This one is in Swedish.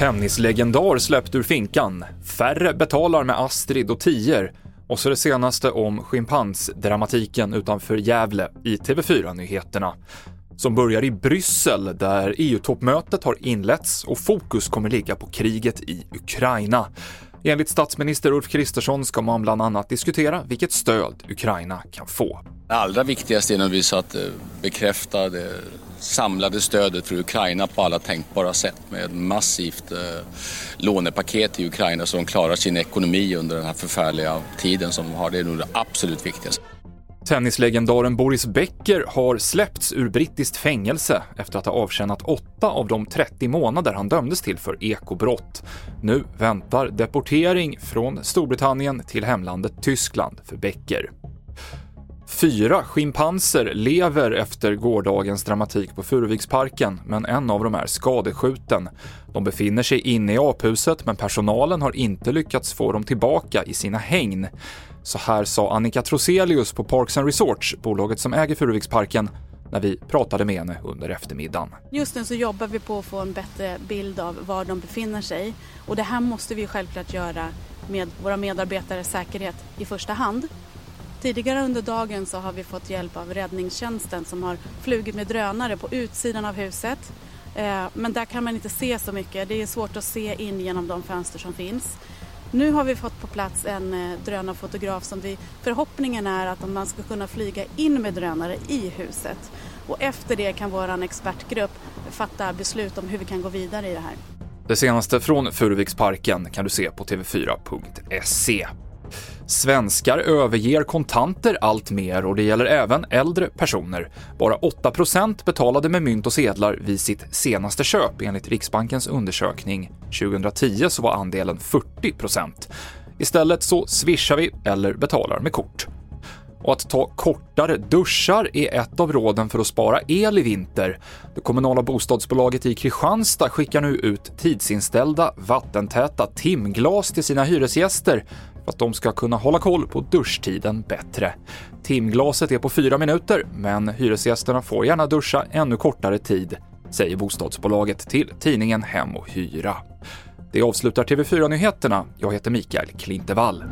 Tennislegendar släppt ur finkan. Färre betalar med Astrid och Tier. Och så det senaste om schimpansdramatiken utanför Gävle i TV4-nyheterna. Som börjar i Bryssel där EU-toppmötet har inletts och fokus kommer ligga på kriget i Ukraina. Enligt statsminister Ulf Kristersson ska man bland annat diskutera vilket stöd Ukraina kan få. Det allra viktigaste är naturligtvis att eh, bekräfta det samlade stödet för Ukraina på alla tänkbara sätt med massivt eh, lånepaket till Ukraina så de klarar sin ekonomi under den här förfärliga tiden som de har. Det är nog det absolut viktigaste. Tennislegendaren Boris Becker har släppts ur brittiskt fängelse efter att ha avtjänat åtta av de 30 månader han dömdes till för ekobrott. Nu väntar deportering från Storbritannien till hemlandet Tyskland för Becker. Fyra schimpanser lever efter gårdagens dramatik på Furuviksparken, men en av dem är skadeskjuten. De befinner sig inne i aphuset, men personalen har inte lyckats få dem tillbaka i sina hägn. Så här sa Annika Troselius på Parks and Resorts, bolaget som äger Furuviksparken, när vi pratade med henne under eftermiddagen. Just nu så jobbar vi på att få en bättre bild av var de befinner sig och det här måste vi självklart göra med våra medarbetares säkerhet i första hand. Tidigare under dagen så har vi fått hjälp av räddningstjänsten som har flugit med drönare på utsidan av huset. Eh, men där kan man inte se så mycket. Det är svårt att se in genom de fönster som finns. Nu har vi fått på plats en eh, drönarfotograf som vi, förhoppningen är att man ska kunna flyga in med drönare i huset. Och efter det kan vår expertgrupp fatta beslut om hur vi kan gå vidare i det här. Det senaste från Furuviksparken kan du se på tv4.se. Svenskar överger kontanter allt mer och det gäller även äldre personer. Bara 8% betalade med mynt och sedlar vid sitt senaste köp enligt Riksbankens undersökning. 2010 så var andelen 40% Istället så swishar vi eller betalar med kort. Och att ta kortare duschar är ett av råden för att spara el i vinter. Det kommunala bostadsbolaget i Kristianstad skickar nu ut tidsinställda vattentäta timglas till sina hyresgäster att de ska kunna hålla koll på duschtiden bättre. Timglaset är på fyra minuter, men hyresgästerna får gärna duscha ännu kortare tid, säger bostadsbolaget till tidningen Hem och Hyra. Det avslutar TV4-nyheterna. Jag heter Mikael Klintevall.